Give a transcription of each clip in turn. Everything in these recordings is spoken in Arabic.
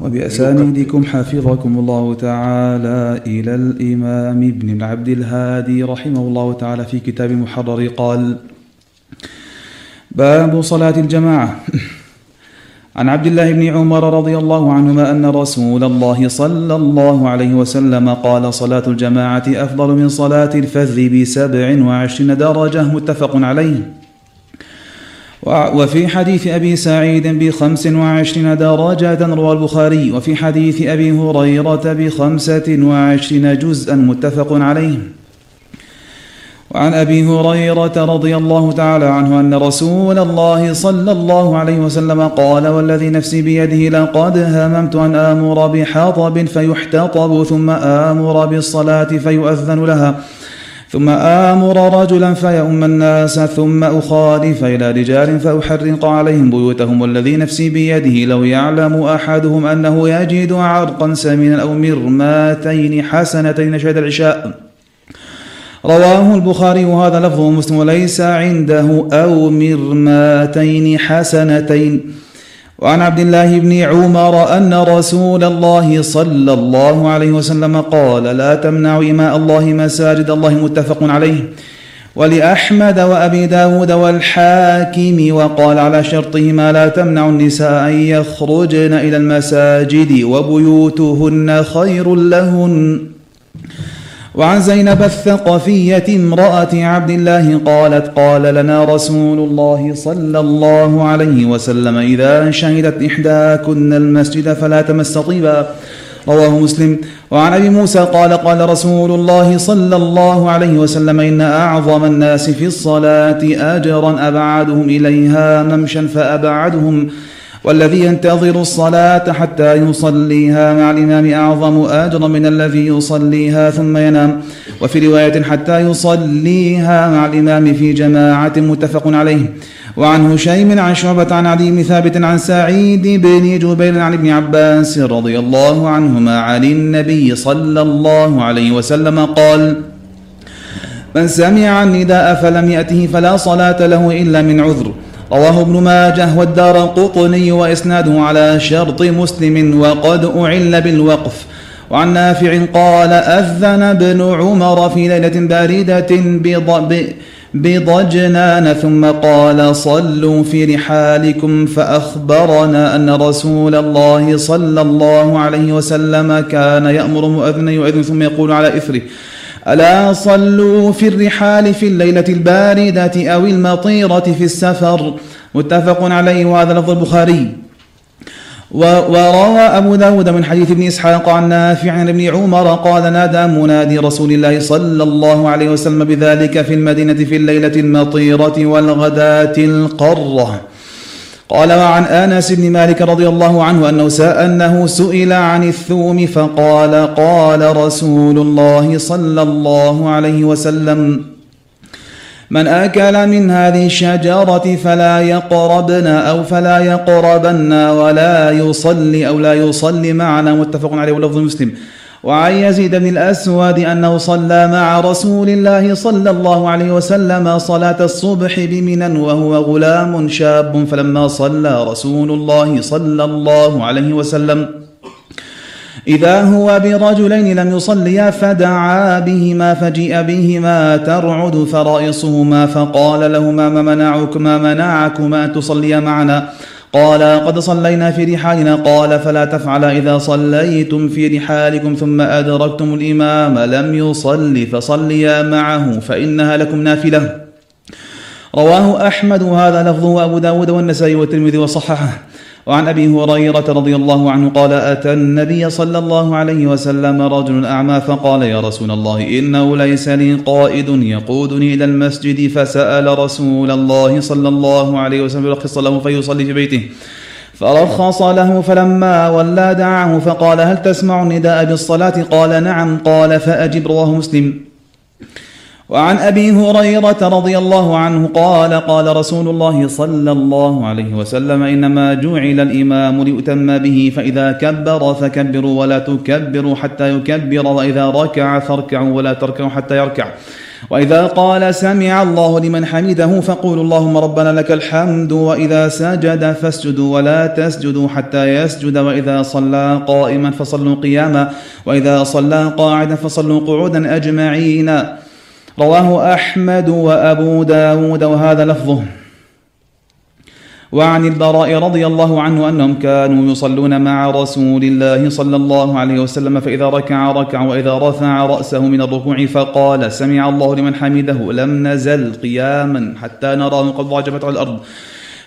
وبأسانيدكم حفظكم الله تعالى إلى الإمام ابن العبد الهادي رحمه الله تعالى في كتاب محرر قال باب صلاة الجماعة. عن عبد الله بن عمر رضي الله عنهما أن رسول الله صلى الله عليه وسلم قال صلاة الجماعة أفضل من صلاة الفذ بسبع وعشرين درجة متفق عليه. وفي حديث أبي سعيد بخمس وعشرين درجة روى البخاري وفي حديث أبي هريرة بخمسة وعشرين جزءا متفق عليه. وعن أبي هريرة رضي الله تعالى عنه أن رسول الله صلى الله عليه وسلم قال والذي نفسي بيده لقد هممت أن آمر بحطب فيحتطب ثم آمر بالصلاة فيؤذن لها. ثم آمر رجلا فيؤم الناس ثم أخالف إلى رجال فأحرق عليهم بيوتهم والذي نفسي بيده لو يعلم أحدهم أنه يجد عرقا سمينا أو مرماتين حسنتين شهد العشاء. رواه البخاري وهذا لفظ مسلم وليس عنده أو مرماتين حسنتين. وعن عبد الله بن عمر أن رسول الله صلى الله عليه وسلم قال لا تمنعوا إماء الله مساجد الله متفق عليه ولأحمد وأبي داود والحاكم وقال على شرطهما لا تمنع النساء أن يخرجن إلى المساجد وبيوتهن خير لهن وعن زينب الثقفية امرأة عبد الله قالت قال لنا رسول الله صلى الله عليه وسلم إذا شهدت إحداكن المسجد فلا تمس طيبا رواه مسلم. وعن أبي موسى قال قال رسول الله صلى الله عليه وسلم إن أعظم الناس في الصلاة أجرا أبعدهم إليها ممشا فأبعدهم. والذي ينتظر الصلاة حتى يصليها مع الإمام أعظم أجرا من الذي يصليها ثم ينام. وفي رواية حتى يصليها مع الإمام في جماعة متفق عليه. وعن هشيم عن شعبة عن علي بن ثابت عن سعيد بن جبير عن ابن عباس رضي الله عنهما عن النبي صلى الله عليه وسلم قال من سمع النداء فلم يأته فلا صلاة له إلا من عذر. رواه ابن ماجه والدار قطني وإسناده على شرط مسلم وقد أعل بالوقف. وعن نافع قال أذن ابن عمر في ليلة باردة بضجنان ثم قال صلوا في رحالكم فأخبرنا أن رسول الله صلى الله عليه وسلم كان يأمر مؤذنا يؤذن ثم يقول على إثره ألا صلوا في الرحال في الليلة الباردة أو المطيرة في السفر؟ متفق عليه وهذا لفظ البخاري. وروى أبو داود من حديث ابن إسحاق عن نافع عن ابن عمر قال نادى منادي رسول الله صلى الله عليه وسلم بذلك في المدينة في الليلة المطيرة والغداة القرة. قال وعن آنس بن مالك رضي الله عنه أنه أنه سئل عن الثوم فقال قال رسول الله صلى الله عليه وسلم من آكل من هذه الشجرة فلا يقربن أو فلا يقربن ولا يصلي أو لا يصلي معنا متفق عليه ولفظ مسلم وعن يزيد بن الأسود أنه صلى مع رسول الله صلى الله عليه وسلم صلاة الصبح بمنى وهو غلام شاب فلما صلى رسول الله صلى الله عليه وسلم إذا هو برجلين لم يصليا فدعا بهما فجيء بهما ترعد فرائصهما فقال لهما ما منعكما منعكما أن تصليا معنا؟ قال قد صلينا في رحالنا. قال فلا تفعل إذا صليتم في رحالكم ثم أدركتم الإمام لم يصل فصليا معه فإنها لكم نافلة. رواه أحمد. وهذا لفظه. أبو داود والنسائي والترمذي وصححه. وعن أبي هريرة رضي الله عنه قال أتى النبي صلى الله عليه وسلم رجل أعمى فقال يا رسول الله إنه ليس لي قائد يقودني إلى المسجد فسأل رسول الله صلى الله عليه وسلم يرخص له فيصلي في بيته فرخص له فلما ولى دعاه فقال هل تسمع النداء بالصلاة قال نعم قال فاجب رواه مسلم وعن أبي هريرة رضي الله عنه قال قال رسول الله صلى الله عليه وسلم إنما جعل الإمام ليؤتم به فإذا كبر فكبروا ولا تكبروا حتى يكبر وإذا ركع فاركعوا ولا تركعوا حتى يركع. وإذا قال سمع الله لمن حمده فقولوا اللهم ربنا لك الحمد وإذا سجد فاسجدوا ولا تسجدوا حتى يسجد وإذا صلى قائما فصلوا قياما وإذا صلى قاعدا فصلوا قعودا أجمعين. رواه أحمد وأبو داود وهذا لفظه. وعن البراء رضي الله عنه أنهم كانوا يصلون مع رسول الله صلى الله عليه وسلم فإذا ركع ركع وإذا رفع رأسه من الركوع فقال سمع الله لمن حمده لم نزل قياما حتى نراه قد ضعجبت على الأرض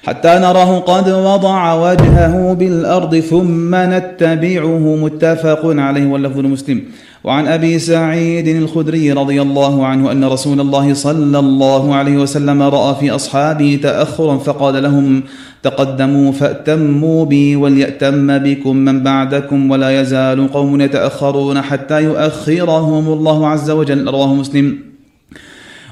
حتى نراه قد وضع وجهه بالأرض ثم نتبعه. متفق عليه واللفظ المسلم وعن أبي سعيد الخدري رضي الله عنه أن رسول الله صلى الله عليه وسلم رأى في أصحابه تأخرا فقال لهم تقدموا فأتموا بي وليأتم بكم من بعدكم ولا يزال قوم يتأخرون حتى يؤخرهم الله عز وجل. رواه مسلم.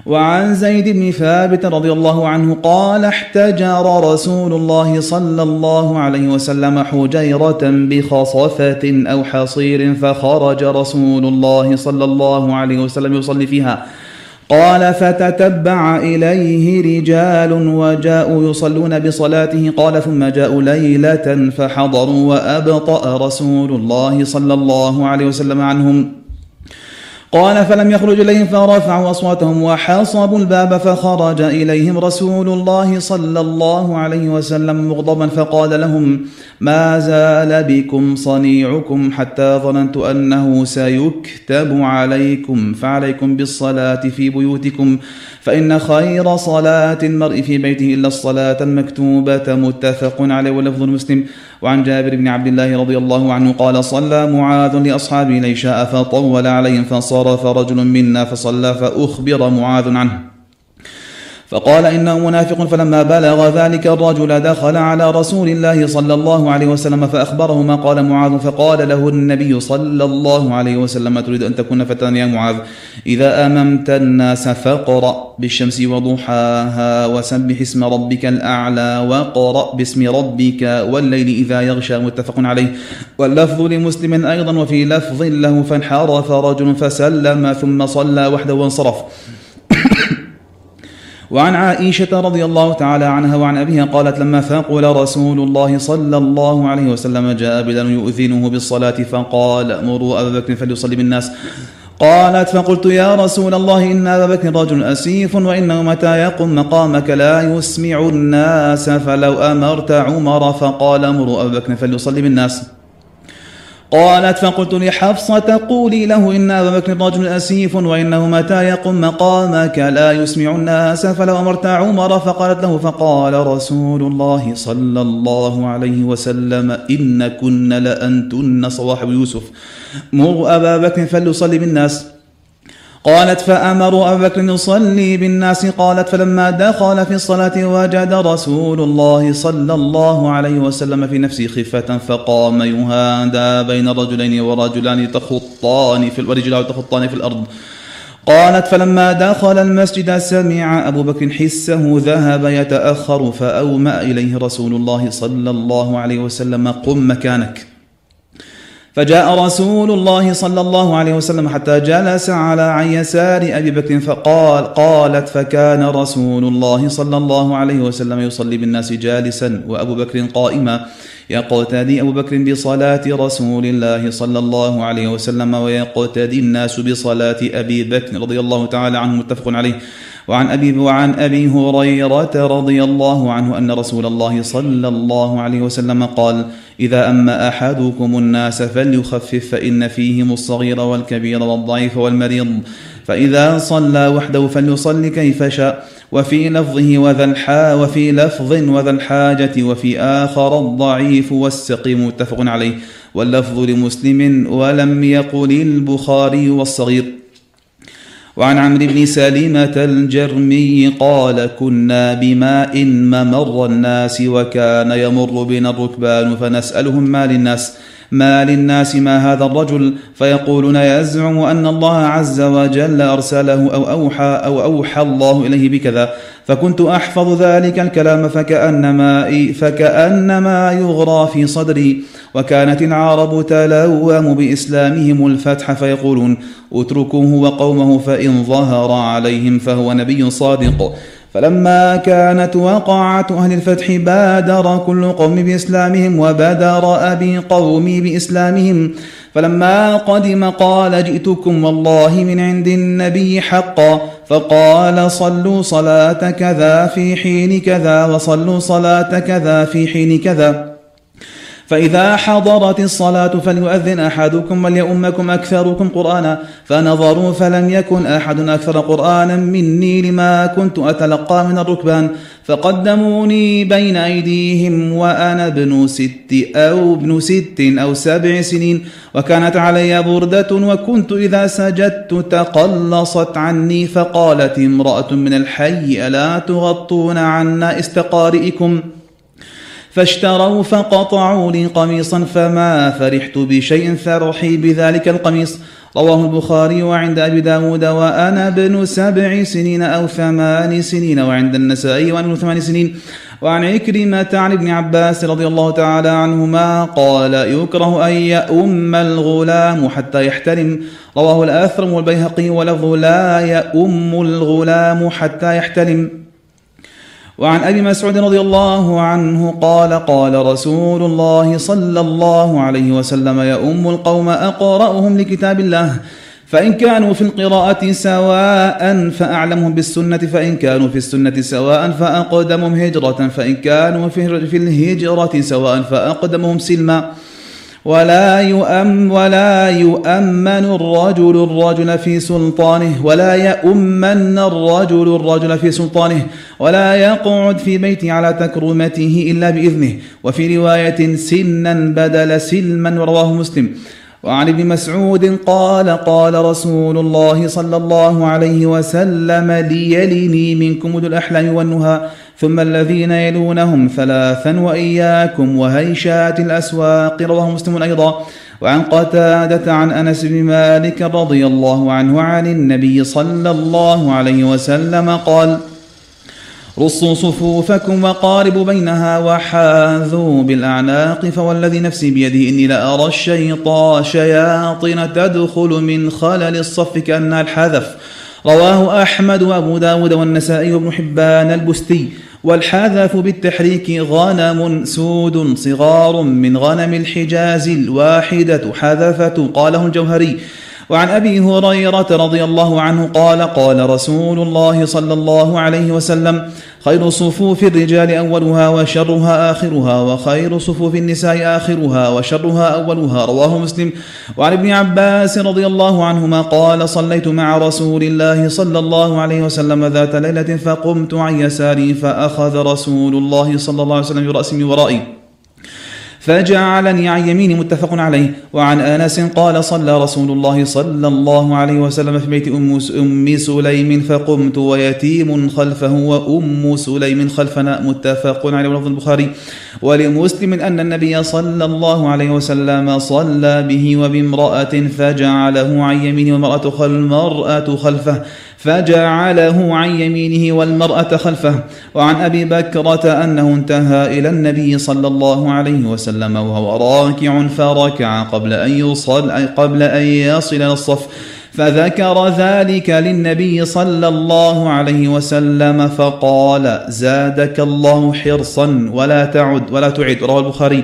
وعن زيد بن ثابت رضي الله عنه قال احتجر رسول الله صلى الله عليه وسلم حجيرة بخصفة أو حصير فخرج رسول الله صلى الله عليه وسلم يصلي فيها. قال فتتبع إليه رجال وجاءوا يصلون بصلاته. قال ثم جاءوا ليلة فحضروا وأبطأ رسول الله صلى الله عليه وسلم عنهم. قال فلم يخرج إليهم فرفعوا أصواتهم وحاصبوا الباب فخرج إليهم رسول الله صلى الله عليه وسلم مغضبا فقال لهم ما زال بكم صنيعكم حتى ظننت أنه سيكتب عليكم فعليكم بالصلاة في بيوتكم فإن خير صلاة المرء في بيته إلا الصلاة المكتوبة متفق عليه ولفظ المسلم وعن جابر بن عبد الله رضي الله عنه قال صلى معاذ لأصحابه العشاء فطول عليهم فانصرف رجل منا فصلى فأخبر معاذ عنه. فقال إنه منافق فلما بلغ ذلك الرجل دخل على رسول الله صلى الله عليه وسلم فأخبره ما قال معاذ فقال له النبي صلى الله عليه وسلم تريد أن تكون فتانا يا معاذ؟ إذا أممت الناس فاقرأ بالشمس وضحاها وسبح اسم ربك الأعلى وقرأ باسم ربك والليل إذا يغشى متفق عليه. واللفظ لمسلم أيضا وفي لفظ له فانحرف رجل فسلم ثم صلى وحده وانصرف. وعن عائشة رضي الله تعالى عنها وعن أبيها قالت لما ثقل رسول الله صلى الله عليه وسلم جاء بلال يؤذنه بالصلاة فقال مروا أبا بكر فليصلي بالناس. قالت فقلت يا رسول الله إن أبا بكر رجل أسيف وإنه متى يقم مقامك لا يسمع الناس فلو أمرت عمر فقال مروا أبا بكر فليصلي بالناس. قالت فقلت لحفصة قولي له إن أبا بكر رجل أسيف وإنه متى يقم مقامك لا يسمع الناس فلو أمرت عمر فقالت له فقال رسول الله صلى الله عليه وسلم إن كن لأنتن صواحب يوسف مر أبا بكر فليصلي بالناس قالت فأمروا أبا بكر يصلي بالناس. قالت فلما دخل في الصلاة وجد رسول الله صلى الله عليه وسلم في نفسه خفة فقام يهادى بين رجلين ورجلان تخطان في ورجلان تخطان في الأرض. قالت فلما دخل المسجد سمع أبو بكر حسه ذهب يتأخر فأومأ إليه رسول الله صلى الله عليه وسلم. قم مكانك. فجاء رسول الله صلى الله عليه وسلم حتى جلس على عن يسار أبي بكر فقال قالت فكان رسول الله صلى الله عليه وسلم يصلي بالناس جالسا وأبو بكر قائما. يقتدي أبو بكر بصلاة رسول الله صلى الله عليه وسلم ويقتدي الناس بصلاة أبي بكر رضي الله تعالى عنه متفق عليه. وعن أبي وعن أبي هريرة رضي الله عنه أن رسول الله صلى الله عليه وسلم قال إذا أما أحدكم الناس فليخفف فإن فيهم الصغير والكبير والضعيف والمريض. فإذا صلى وحده فليصلي كيف شاء. وفي لفظه وذا الحا وفي لفظ وذا الحاجة وفي آخر الضعيف والسقيم متفق عليه. واللفظ لمسلم ولم يقل البخاري والصغير. وعن عمرو بن سلمة الجرمي قال كنا بماء ممر الناس وكان يمر بنا الركبان فنسألهم ما للناس ما للناس ما هذا الرجل؟ فيقولون يزعم أن الله عز وجل أرسله أو أوحى أو أوحى الله إليه بكذا فكنت أحفظ ذلك الكلام فكأنما فكأنما يغرى في صدري. وكانت العرب تلوم بإسلامهم الفتح فيقولون اتركوه وقومه فإن ظهر عليهم فهو نبي صادق. فلما كانت وقعة أهل الفتح بادر كل قوم بإسلامهم وبادر أبي قومي بإسلامهم. فلما قدم قال جئتكم والله من عند النبي حقا فقال صلوا صلاة كذا في حين كذا وصلوا صلاة كذا في حين كذا. فإذا حضرت الصلاة فليؤذن أحدكم وليؤمكم أكثركم قرآنا فنظروا فلم يكن أحد أكثر قرآنا مني لما كنت أتلقى من الركبان فقدموني بين أيديهم وأنا ابن ست أو ابن ست أو سبع سنين وكانت علي بردة وكنت إذا سجدت تقلصت عني فقالت امرأة من الحي ألا تغطون عنا استقارئكم؟ فاشتروا فقطعوا لي قميصا فما فرحت بشيء فرحي بذلك القميص. رواه البخاري وعند أبي داود وأنا ابن سبع سنين أو ثمان سنين وعند النسائي وأنا ابن ثمان سنين. وعن عكرمة عن ابن عباس رضي الله تعالى عنهما قال يكره أن يؤم الغلام حتى يحترم. رواه الآثرم والبيهقي ولفظ لا يؤم الغلام حتى يحترم. وعن أبي مسعود رضي الله عنه قال قال رسول الله صلى الله عليه وسلم يا أم القوم أقرأهم لكتاب الله فإن كانوا في القراءة سواء فأعلمهم بالسنة فإن كانوا في السنة سواء فأقدمهم هجرة فإن كانوا في الهجرة سواء فأقدمهم سلما ولا يؤم ولا يؤمن الرجل الرجل في سلطانه ولا يؤمن الرجل الرجل في سلطانه ولا يقعد في بيته على تكرمته إلا بإذنه. وفي رواية سنا بدل سلما رواه مسلم. وعن ابن مسعود قال قال رسول الله صلى الله عليه وسلم ليلني منكم ذو الأحلام والنهى. ثم الذين يلونهم ثلاثا وإياكم وهيشات الأسواق رواه مسلم أيضا. وعن قتادة عن أنس بن مالك رضي الله عنه عن النبي صلى الله عليه وسلم قال رصوا صفوفكم وقاربوا بينها وحاذوا بالأعناق فوالذي نفسي بيده إني لأرى الشيطان شياطين تدخل من خلل الصف كأنها الحذف. رواه أحمد وأبو داود والنسائي وابن حبان البستي. والحذف بالتحريك غنم سود صغار من غنم الحجاز الواحدة حذفة قاله الجوهري. وعن أبي هريرة رضي الله عنه قال قال رسول الله صلى الله عليه وسلم خير صفوف الرجال أولها وشرها آخرها وخير صفوف النساء آخرها وشرها أولها رواه مسلم. وعن ابن عباس رضي الله عنهما قال صليت مع رسول الله صلى الله عليه وسلم ذات ليلة فقمت عن يساري فأخذ رسول الله صلى الله عليه وسلم برأسي من ورائي فجعلني عن يميني متفق عليه. وعن أنس قال صلى رسول الله صلى الله عليه وسلم في بيت أم أم سليم فقمت ويتيم خلفه وأم سليم خلفنا. متفق عليه ولفظ البخاري. ولمسلم أن النبي صلى الله عليه وسلم صلى به وبامرأة فجعله عن يمينه والمراه خلفه. فجعله عن يمينه والمرأة خلفه وعن أبي بكرة أنه انتهى إلى النبي صلى الله عليه وسلم وهو راكع فركع قبل أن يصل قبل أن يصل إلى الصف. فذكر ذلك للنبي صلى الله عليه وسلم فقال زادك الله حرصا ولا تعد ولا تعد. رواه البخاري.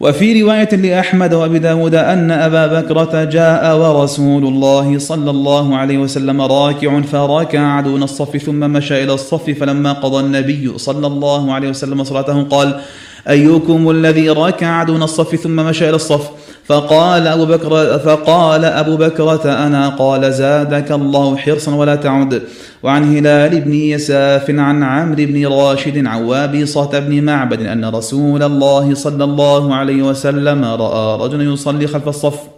وفي رواية لأحمد وأبي داود أن أبا بكرة جاء ورسول الله صلى الله عليه وسلم راكع فركع دون الصف ثم مشى إلى الصف فلما قضى النبي صلى الله عليه وسلم صلاته قال أيكم الذي ركع دون الصف ثم مشى إلى الصف؟ فقال أبو بكر فقال أبو بكرة أنا قال زادك الله حرصا ولا تعد. وعن هلال بن يساف عن عمرو بن راشد عن وابصة بن معبد أن رسول الله صلى الله عليه وسلم رأى رجلا يصلي خلف الصف.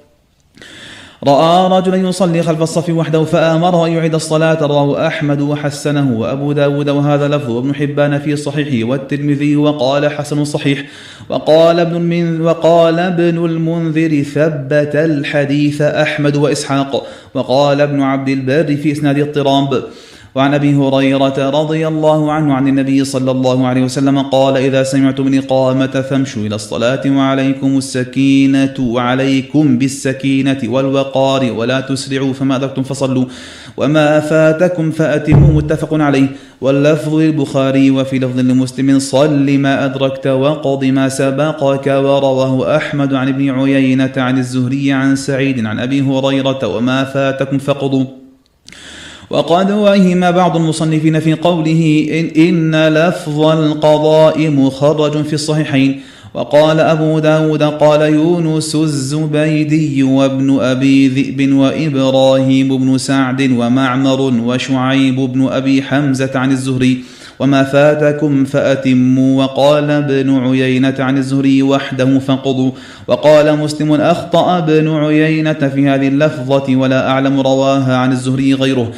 رأى رجلا يصلي خلف الصف وحده فآمره أن يعيد الصلاة رواه أحمد وحسنه وأبو داود وهذا لفظ وابن حبان في صحيحه والترمذي وقال حسن صحيح. وقال ابن المنذر وقال ابن المنذر ثبت الحديث أحمد وإسحاق وقال ابن عبد البر في إسناد اضطراب. وعن أبي هريرة رضي الله عنه عن النبي صلى الله عليه وسلم قال إذا سمعتم الإقامة فامشوا إلى الصلاة وعليكم السكينة وعليكم بالسكينة والوقار ولا تسرعوا فما أدركتم فصلوا وما فاتكم فاتموا متفق عليه واللفظ للبخاري وفي لفظ لمسلم صل ما أدركت وقض ما سبقك ورواه أحمد عن ابن عيينة عن الزهري عن سعيد عن أبي هريرة وما فاتكم فقضوا وقد وهم بعض المصنفين في قوله إن, إن لفظ القضاء مخرج في الصحيحين. وقال أبو داود قال يونس الزبيدي وابن أبي ذئب وإبراهيم بن سعد ومعمر وشعيب بن أبي حمزة عن الزهري. وما فاتكم فأتموا. وقال ابن عيينة عن الزهري وحده فانقضوا. وقال مسلم أخطأ ابن عيينة في هذه اللفظة ولا أعلم رواها عن الزهري غيره.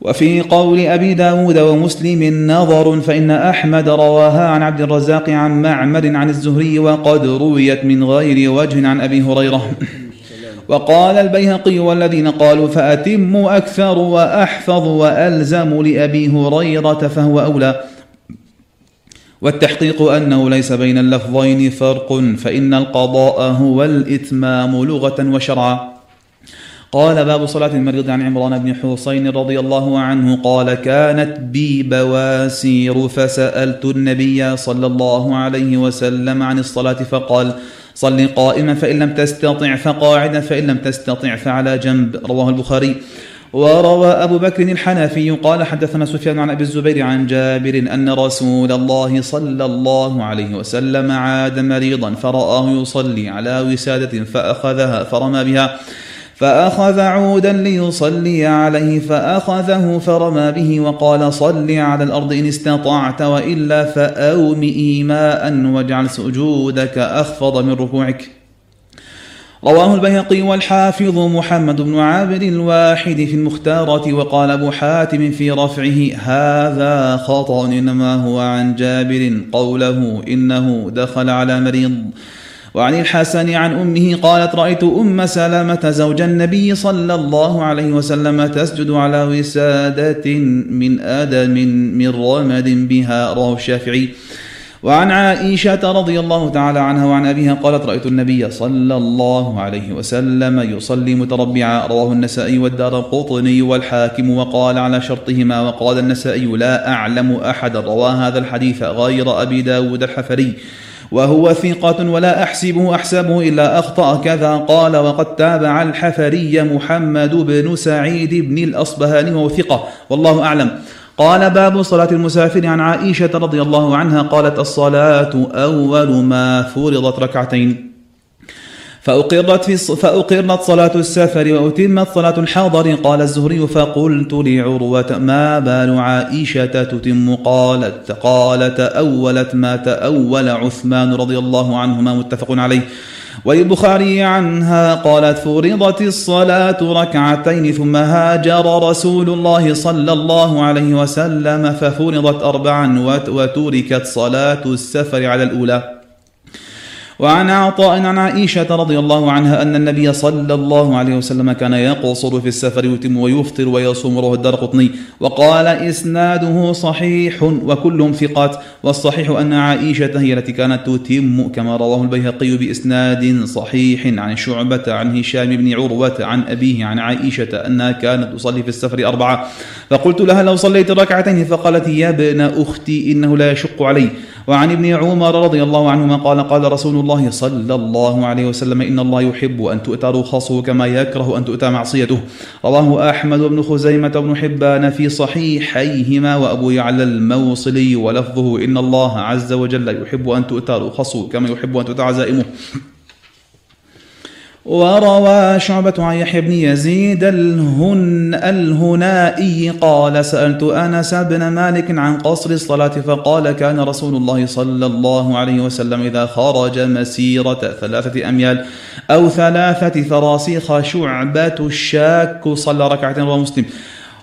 وفي قول أبي داود ومسلم نظر فإن أحمد رواها عن عبد الرزاق عن معمر عن الزهري وقد رويت من غير وجه عن أبي هريرة. وقال البيهقي والذين قالوا فأتموا أكثر وأحفظ وألزم لأبي هريرة فهو أولى. والتحقيق أنه ليس بين اللفظين فرق فإن القضاء هو الإتمام لغة وشرعا. قال باب صلاة المريض عن عمران بن حسين رضي الله عنه قال كانت بي بواسير فسألت النبي صلى الله عليه وسلم عن الصلاة فقال صل قائما فإن لم تستطع فقاعدا فإن لم تستطع فعلى جنب. رواه البخاري. وروى أبو بكر الحنفي قال حدثنا سفيان عن أبي الزبير عن جابر أن رسول الله صلى الله عليه وسلم عاد مريضا فرآه يصلي على وسادة فأخذها فرمى بها. فأخذ عودا ليصلي عليه فأخذه فرمى به وقال صل على الأرض إن استطعت وإلا فأومئي ماء واجعل سجودك أخفض من ركوعك. رواه البيهقي والحافظ محمد بن عابر الواحد في المختارة وقال أبو حاتم في رفعه هذا خطأ إنما هو عن جابر قوله إنه دخل على مريض وعن الحسن عن أمه قالت رأيت أم سلمه زوج النبي صلى الله عليه وسلم تسجد على وسادة من آدم من رمد بها رواه الشافعي. وعن عائشة رضي الله تعالى عنها وعن أبيها قالت رأيت النبي صلى الله عليه وسلم يصلي متربعا رواه النسائي والدار القطني والحاكم وقال على شرطهما وقال النسائي لا أعلم أحد روى هذا الحديث غير أبي داود الحفري. وهو ثقة ولا أحسبه أحسبه إلا أخطأ كذا قال وقد تابع الحفري محمد بن سعيد بن الأصبهاني وهو ثقة والله أعلم. قال باب صلاة المسافر عن عائشة رضي الله عنها قالت الصلاة أول ما فرضت ركعتين. فأقرت, في فأقرت صلاة السفر وأتمت صلاة الحاضر. قال الزهري فقلت لعروة ما بال عائشة تتم؟ قالت قال تأولت ما تأول عثمان رضي الله عنهما متفق عليه. وللبخاري عنها قالت فرضت الصلاة ركعتين ثم هاجر رسول الله صلى الله عليه وسلم ففرضت أربعا وتركت صلاة السفر على الأولى. وعن عطاء عن عائشة رضي الله عنها أن النبي صلى الله عليه وسلم كان يقصر في السفر ويتم ويفطر ويصوم رواه الدار قطني. وقال إسناده صحيح وكلهم ثقات والصحيح أن عائشة هي التي كانت تتم كما رواه البيهقي بإسناد صحيح عن شعبة عن هشام بن عروة عن أبيه عن عائشة أنها كانت تصلي في السفر أربعة. فقلت لها لو صليت ركعتين فقالت يا ابن أختي إنه لا يشق علي. وعن ابن عمر رضي الله عنهما قال قال رسول صلى الله عليه وسلم إن الله يحب أن تؤتى رخصه كما يكره أن تؤتى معصيته. رواه أحمد بن خزيمة بن حبان في صحيحيهما وأبو يعلى الموصلي ولفظه إن الله عز وجل يحب أن تؤتى رخصه كما يحب أن تؤتى عزائمه. وروى شعبة عن يحيى بن يزيد الهن الهنائي قال سألت أنس بن مالك عن قصر الصلاة فقال كان رسول الله صلى الله عليه وسلم إذا خرج مسيرة ثلاثة أميال أو ثلاثة فراسيخ شعبة الشاك صلى ركعتين رواه مسلم.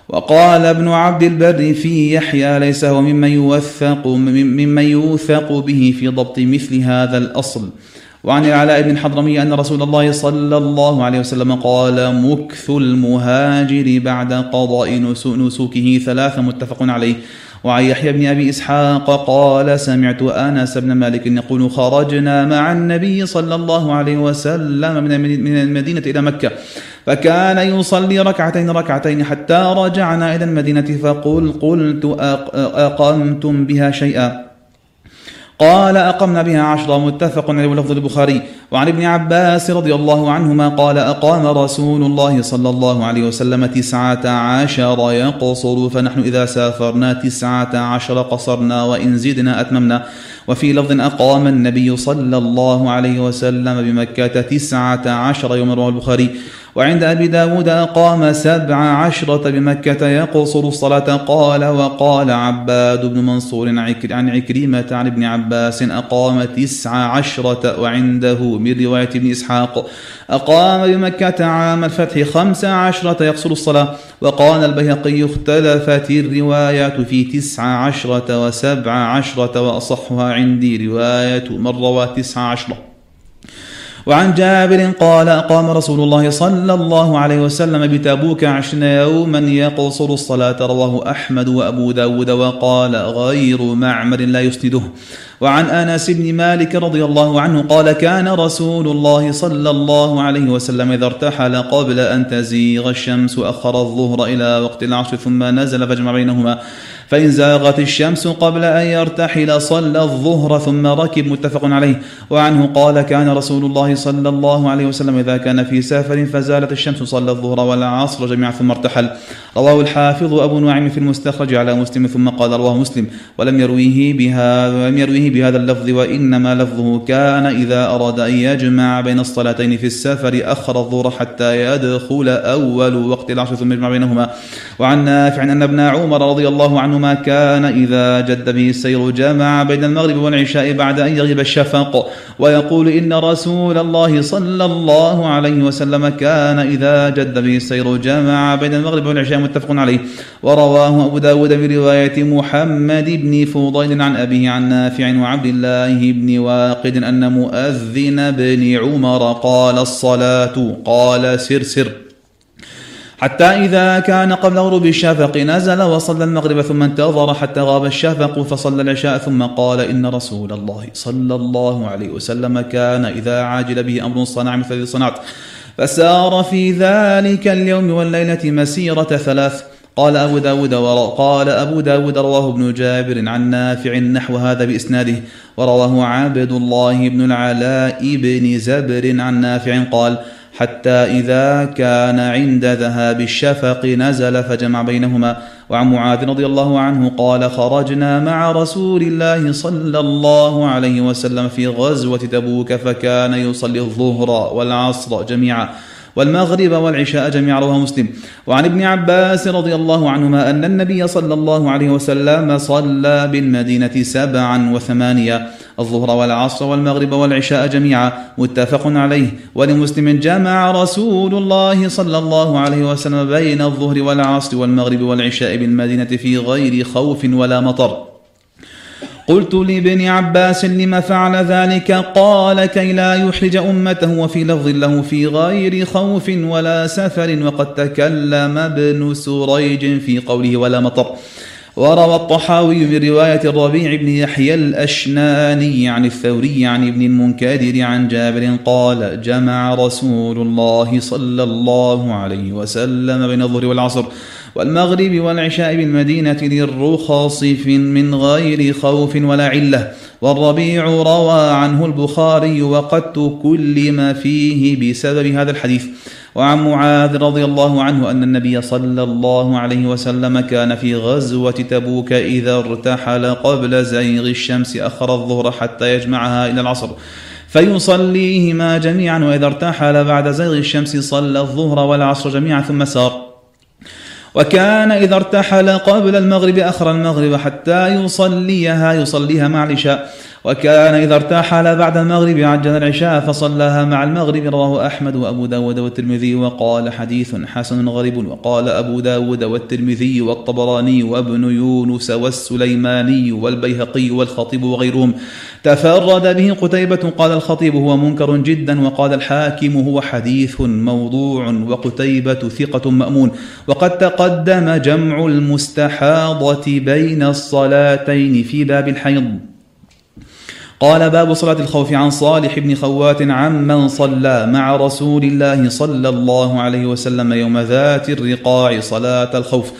وقال ابن عبد البر في يحيى ليس هو ممن يوثق ممن يوثق به في ضبط مثل هذا الأصل. وعن العلاء بن حضرمي أن رسول الله صلى الله عليه وسلم قال مكث المهاجر بعد قضاء نسوكه ثلاثة متفق عليه. وعن يحيى بن أبي إسحاق قال سمعت أنس بن مالك يقول خرجنا مع النبي صلى الله عليه وسلم من المدينة إلى مكة فكان يصلي ركعتين ركعتين حتى رجعنا إلى المدينة فقل قلت أقمتم بها شيئا. قال أقمنا بها عشرة متفق عليه ولفظ البخاري. وعن ابن عباس رضي الله عنهما قال أقام رسول الله صلى الله عليه وسلم تسعة عشر يقصر فنحن إذا سافرنا تسعة عشر قصرنا وإن زدنا أتممنا. وفي لفظ أقام النبي صلى الله عليه وسلم بمكة تسعة عشر يوم رواه البخاري. وعند أبي داود أقام سبع عشرة بمكة يقصر الصلاة. قال وقال عباد بن منصور عن عكريمة عن ابن عباس أقام تسع عشرة وعنده من رواية ابن إسحاق. أقام بمكة عام الفتح خمس عشرة يقصر الصلاة. وقال البيهقي اختلفت الروايات في تسع عشرة وسبع عشرة وأصحها عندي رواية من روى تسع عشرة. وعن جابر قال أقام رسول الله صلى الله عليه وسلم بتبوك عشرين يوما يقصر الصلاة رواه أحمد وأبو داود وقال غير معمر لا يسنده. وعن أنس بن مالك رضي الله عنه قال كان رسول الله صلى الله عليه وسلم إذا ارتحل قبل أن تزيغ الشمس اخر الظهر إلى وقت العصر ثم نزل فجمع بينهما. فإن زاغت الشمس قبل أن يرتحل صلى الظهر ثم ركب متفق عليه. وعنه قال كان رسول الله صلى الله عليه وسلم إذا كان في سفر فزالت الشمس صلى الظهر والعصر جميعا ثم ارتحل. رواه الحافظ أبو نعيم في المستخرج على مسلم ثم قال رواه مسلم. ولم يرويه بهذا ولم يرويه بهذا اللفظ وإنما لفظه كان إذا أراد أن يجمع بين الصلاتين في السفر أخر الظهر حتى يدخل أول وقت العصر ثم يجمع بينهما. وعن نافع أن ابن عمر رضي الله عنه ما كان إذا جد به السير جمع بين المغرب والعشاء بعد أن يغيب الشفق. ويقول إن رسول الله صلى الله عليه وسلم كان إذا جد به السير جمع بين المغرب والعشاء متفق عليه. ورواه أبو داود برواية محمد بن فضيل عن أبيه عن نافع وعبد الله بن واقد أن مؤذن بن عمر قال الصلاة قال سر سر. حتى إذا كان قبل غروب الشفق نزل وصلى المغرب ثم انتظر حتى غاب الشفق فصلى العشاء ثم قال إن رسول الله صلى الله عليه وسلم كان إذا عاجل به أمر صنع مثل الذي صنعت فسار في ذلك اليوم والليلة مسيرة ثلاث. قال أبو داود قال أبو داود رواه ابن جابر عن نافع نحو هذا بإسناده ورواه عبد الله بن العلاء بن زبر عن نافع قال حتى إذا كان عند ذهاب الشفق نزل فجمع بينهما. وعن معاذ رضي الله عنه قال خرجنا مع رسول الله صلى الله عليه وسلم في غزوة تبوك فكان يصلي الظهر والعصر جميعا. والمغرب والعشاء جميعا رواه مسلم. وعن ابن عباس رضي الله عنهما أن النبي صلى الله عليه وسلم صلى بالمدينة سبعا وثمانية. الظهر والعصر والمغرب والعشاء جميعا متفق عليه. ولمسلم جمع رسول الله صلى الله عليه وسلم بين الظهر والعصر والمغرب والعشاء بالمدينة في غير خوف ولا مطر. قلت لابن عباس لم فعل ذلك؟ قال كي لا يحرج أمته وفي لفظ له في غير خوف ولا سفر وقد تكلم ابن سريج في قوله ولا مطر. وروى الطحاوي من رواية الربيع بن يحيى الأشناني عن الثوري عن ابن المنكدر عن جابر قال جمع رسول الله صلى الله عليه وسلم بين الظهر والعصر. والمغرب والعشاء بالمدينة للرخص من غير خوف ولا علة. والربيع روى عنه البخاري وقد تكلم فيه بسبب هذا الحديث. وعن معاذ رضي الله عنه أن النبي صلى الله عليه وسلم كان في غزوة تبوك إذا ارتحل قبل زيغ الشمس أخر الظهر حتى يجمعها إلى العصر. فيصليهما جميعا وإذا ارتحل بعد زيغ الشمس صلى الظهر والعصر جميعا ثم سار. وكان إذا ارتحل قبل المغرب أخر المغرب حتى يصليها يصليها مع العشاء. وكان إذا ارتحل بعد المغرب عجل العشاء فصلاها مع المغرب. رواه أحمد وأبو داود والترمذي وقال حديث حسن غريب. وقال أبو داود والترمذي والطبراني وابن يونس والسليماني والبيهقي والخطيب وغيرهم. تفرد به قتيبة قال الخطيب هو منكر جدا. وقال الحاكم هو حديث موضوع. وقتيبة ثقة مأمون. وقد تقدم جمع المستحاضة بين الصلاتين في باب الحيض. قال باب صلاة الخوف عن صالح بن خوات عمن صلى مع رسول الله صلى الله عليه وسلم يوم ذات الرقاع صلاة الخوف.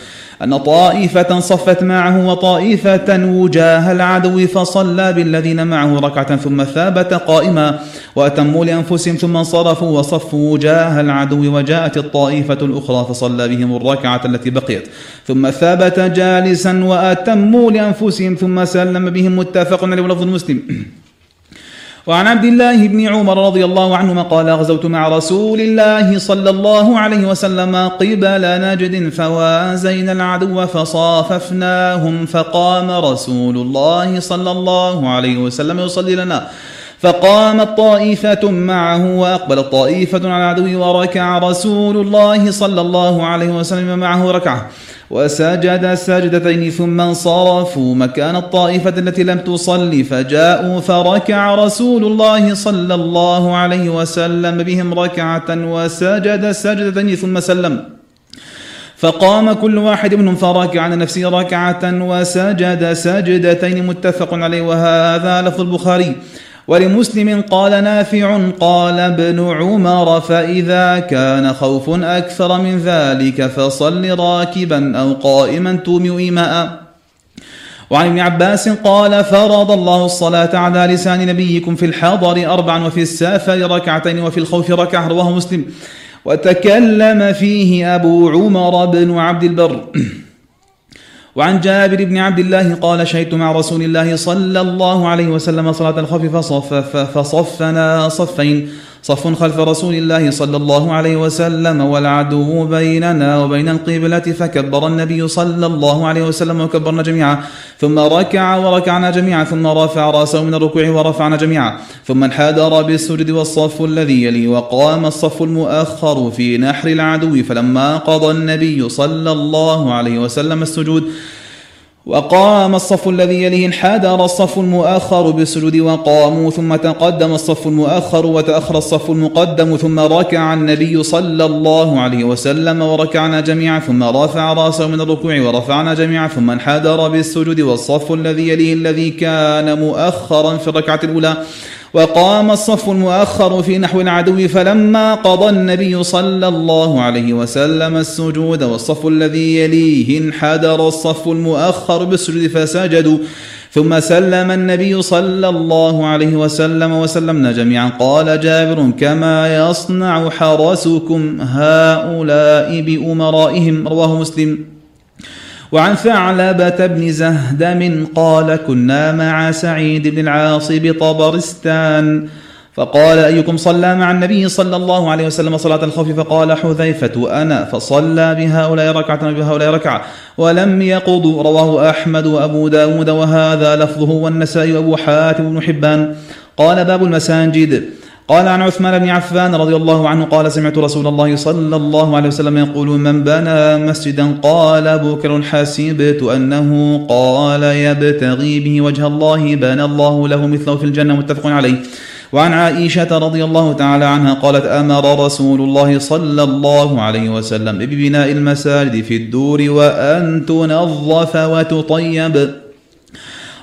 أن طائفة صفت معه وطائفة وجاه العدو فصلى بالذين معه ركعة ثم ثابت قائما وأتموا لأنفسهم ثم انصرفوا وصفوا وجاه العدو وجاءت الطائفة الأخرى فصلى بهم الركعة التي بقيت. ثم ثابت جالسا وأتموا لأنفسهم ثم سلم بهم متفق عليه ولفظ المسلم. وعن عبد الله بن عمر رضي الله عنهما قال غزوت مع رسول الله صلى الله عليه وسلم قبل نجد فوازينا العدو فصاففناهم فقام رسول الله صلى الله عليه وسلم يصلي لنا. فقامت طائفة معه وأقبلت طائفة على العدو وركع رسول الله صلى الله عليه وسلم معه ركعة. وسجد سجدتين ثم انصرفوا مكان الطائفة التي لم تصلي فجاءوا فركع رسول الله صلى الله عليه وسلم بهم ركعة وسجد سجدتين ثم سلم. فقام كل واحد منهم فركع على نفسه ركعة وسجد سجدتين متفق عليه. وهذا لفظ البخاري. ولمسلم قال نافع قال ابن عمر فإذا كان خوف أكثر من ذلك فصل راكبا أو قائما تومئ إيماء وعن ابن عباس قال فرض الله الصلاة على لسان نبيكم في الحضر أربعا وفي السافر ركعتين وفي الخوف ركعة رواه مسلم. وتكلم فيه أبو عمر بن عبد البر. وعن جابر بن عبد الله قال شهدت مع رسول الله صلى الله عليه وسلم صلاة الخوف فصف فصفنا صفين. صف خلف رسول الله صلى الله عليه وسلم والعدو بيننا وبين القبلة فكبر النبي صلى الله عليه وسلم وكبرنا جميعا. ثم ركع وركعنا جميعا. ثم رفع رأسه من الركوع ورفعنا جميعا. ثم انحدر بالسجد والصف الذي يلي وقام الصف المؤخر في نحر العدو فلما قضى النبي صلى الله عليه وسلم السجود وقام الصف الذي يليه انحدر الصف المؤخر بالسجود وقاموا ثم تقدم الصف المؤخر وتأخر الصف المقدم ثم ركع النبي صلى الله عليه وسلم وركعنا جميعا ثم رفع رأسه من الركوع ورفعنا جميعا ثم انحدر بالسجود والصف الذي يليه الذي كان مؤخرا في الركعة الأولى. وقام الصف المؤخر في نحو العدو فلما قضى النبي صلى الله عليه وسلم السجود والصف الذي يليه انحدر الصف المؤخر بالسجود فسجدوا. ثم سلم النبي صلى الله عليه وسلم وسلمنا جميعا. قال جابر كما يصنع حرسكم هؤلاء بأمرائهم. رواه مسلم. وعن ثعلبة بن زهدم قال كنا مع سعيد بن العاص بطبرستان فقال أيكم صلى مع النبي صلى الله عليه وسلم صلاة الخوف? فقال حذيفة أنا فصلى بهؤلاء ركعة بهؤلاء ركعة ولم يقضوا رواه أحمد وأبو داود وهذا لفظه والنسائي وأبو حاتم بن حبان. قال باب المساجد قال عن عثمان بن عفان رضي الله عنه قال سمعت رسول الله صلى الله عليه وسلم يقول من بنى مسجدا قال بكر حسبت أنه قال يبتغي به وجه الله بنى الله له مثله في الجنة متفق عليه. وعن عائشة رضي الله تعالى عنها قالت أمر رسول الله صلى الله عليه وسلم ببناء المساجد في الدور وأن تنظف وتطيب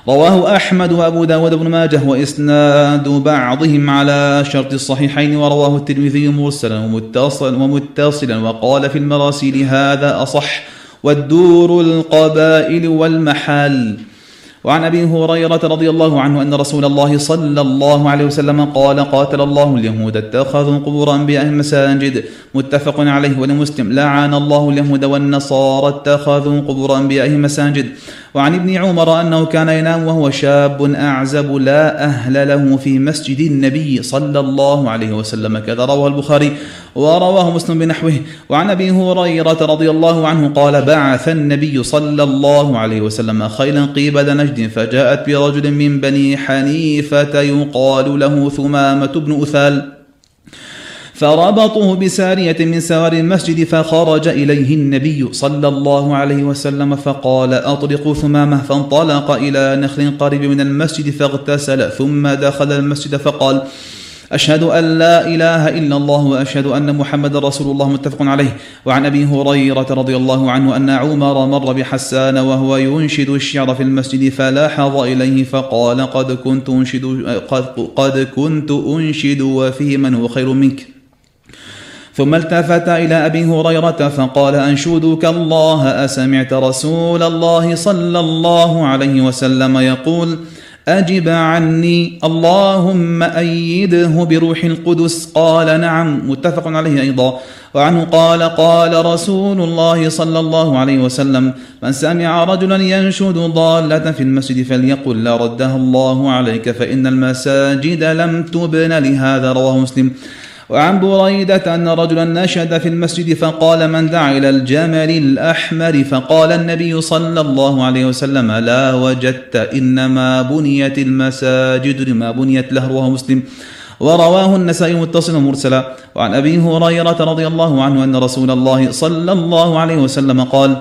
رواه أحمد وأبو داود بن ماجه وإسناد بعضهم على شرط الصحيحين ورواه الترمذي مرسلا ومتصلا ومتصلا وقال في المراسيل هذا أصح والدور القبائل والمحال وعن أبي هريرة رضي الله عنه أن رسول الله صلى الله عليه وسلم قال قاتل الله اليهود اتخذوا قبور انبيائهم مساجد متفق عليه ولمسلم لعن الله اليهود والنصارى اتخذوا قبور انبيائهم مساجد وعن ابن عمر أنه كان ينام وهو شاب أعزب لا أهل له في مسجد النبي صلى الله عليه وسلم كذا رواه البخاري ورواه مسلم بنحوه. وعن أبي هريرة رضي الله عنه قال بعث النبي صلى الله عليه وسلم خيلا قيبل نجد فجاءت برجل من بني حنيفة يقال له ثمامة بن أثال. فربطوه بسارية من سوار المسجد فخرج إليه النبي صلى الله عليه وسلم فقال أطلقوا ثمامه. فانطلق إلى نخل قريب من المسجد فاغتسل ثم دخل المسجد فقال أشهد أن لا إله إلا الله وأشهد أن محمد رسول الله. متفق عليه. وعن أبي هريرة رضي الله عنه أن عمر مر بحسان وهو ينشد الشعر في المسجد فلاحظ إليه فقال قد كنت أنشد قد, قد كنت أنشد وفيه من هو خير منك. ثم التفت إلى أبي هريرة فقال أنشودك الله أسمعت رسول الله صلى الله عليه وسلم يقول أجب عني اللهم أيده بروح القدس قال نعم متفق عليه أيضا وعنه قال قال رسول الله صلى الله عليه وسلم من سمع رجلا ينشد ضالة في المسجد فليقل لا ردها الله عليك فإن المساجد لم تبن لهذا رواه مسلم وعن بريدة أن رجلا نشد في المسجد فقال من دعا إلى الجمل الأحمر؟ فقال النبي صلى الله عليه وسلم لا وجدت إنما بنيت المساجد لما بنيت له رواه مسلم. ورواه النسائي متصلا مرسلا. وعن أبي هريرة رضي الله عنه أن رسول الله صلى الله عليه وسلم قال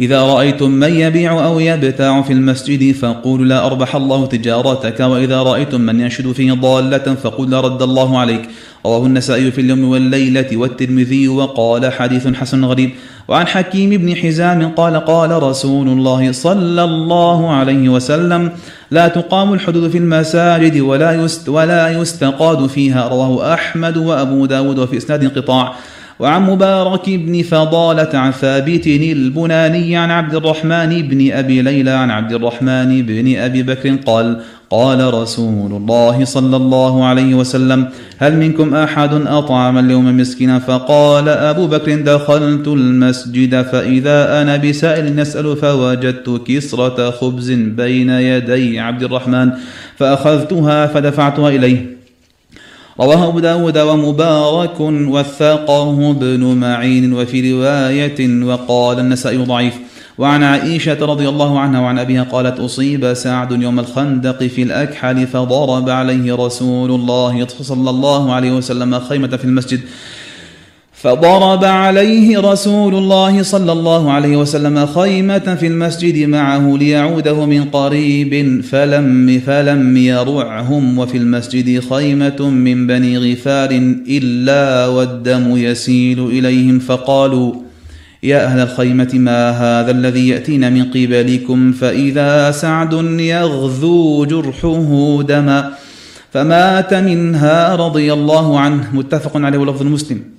إذا رأيتم من يبيع أو يبتاع في المسجد فقولوا لا أربح الله تجارتك وإذا رأيتم من ينشد فيه ضالة فقل لا رد الله عليك. رواه النسائي في اليوم والليلة والترمذي وقال حديث حسن غريب. وعن حكيم بن حزام قال قال رسول الله صلى الله عليه وسلم لا تقام الحدود في المساجد ولا يست ولا يستقاد فيها. رواه أحمد وأبو داود وفي إسناد انقطاع وعن مبارك بن فضالة عن ثابت البناني عن عبد الرحمن بن أبي ليلى عن عبد الرحمن بن أبي بكر قال قال رسول الله صلى الله عليه وسلم هل منكم أحد أطعم اليوم مسكنا فقال أبو بكر دخلت المسجد فإذا أنا بسائل نسأل فوجدت كسرة خبز بين يدي عبد الرحمن فأخذتها فدفعتها إليه. رواه أبو داود ومبارك وثقه ابن معين وفي رواية وقال النسائي ضعيف. وعن عائشة رضي الله عنها وعن أبيها قالت أصيب سعد يوم الخندق في الأكحل فضرب عليه رسول الله صلى الله عليه وسلم خيمة في المسجد. فضرب عليه رسول الله صلى الله عليه وسلم خيمة في المسجد معه ليعوده من قريب فلم فلم يرعهم وفي المسجد خيمة من بني غفار إلا والدم يسيل إليهم فقالوا يا أهل الخيمة ما هذا الذي يأتينا من قبلكم؟ فإذا سعد يغذو جرحه دما فمات منها رضي الله عنه. متفق عليه ولفظ مسلم.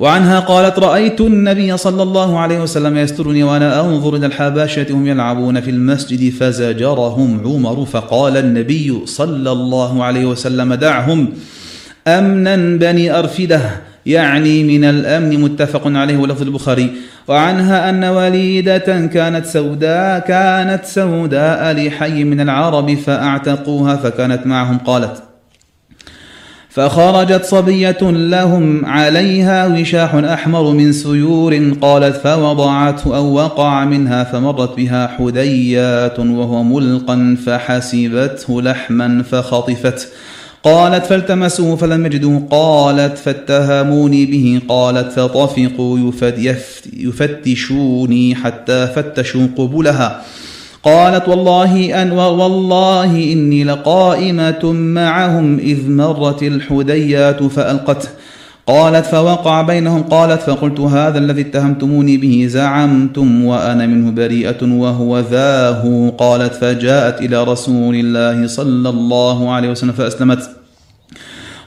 وعنها قالت رأيت النبي صلى الله عليه وسلم يسترني وأنا أنظر إلى الحباشة هم يلعبون في المسجد فزجرهم عمر فقال النبي صلى الله عليه وسلم دعهم أمنا بني أرفدة. يعني من الأمن متفق عليه ولفظ البخاري. وعنها أن وليدة كانت سوداء كانت سوداء لحي من العرب فأعتقوها فكانت معهم قالت. فخرجت صبية لهم عليها وشاح أحمر من سيور قالت فوضعته أو وقع منها فمرت بها حديات وهو ملقا فحسبته لحما فخطفته قالت فالتمسوه فلم يجدوه قالت فاتهموني به قالت فطفقوا يفتشوني حتى فتشوا قبلها قالت والله أن والله إني لقائمة معهم إذ مرت الحديات فألقته. قالت فوقع بينهم قالت فقلت هذا الذي اتهمتموني به زعمتم وأنا منه بريئة وهو ذاه قالت فجاءت إلى رسول الله صلى الله عليه وسلم فأسلمت.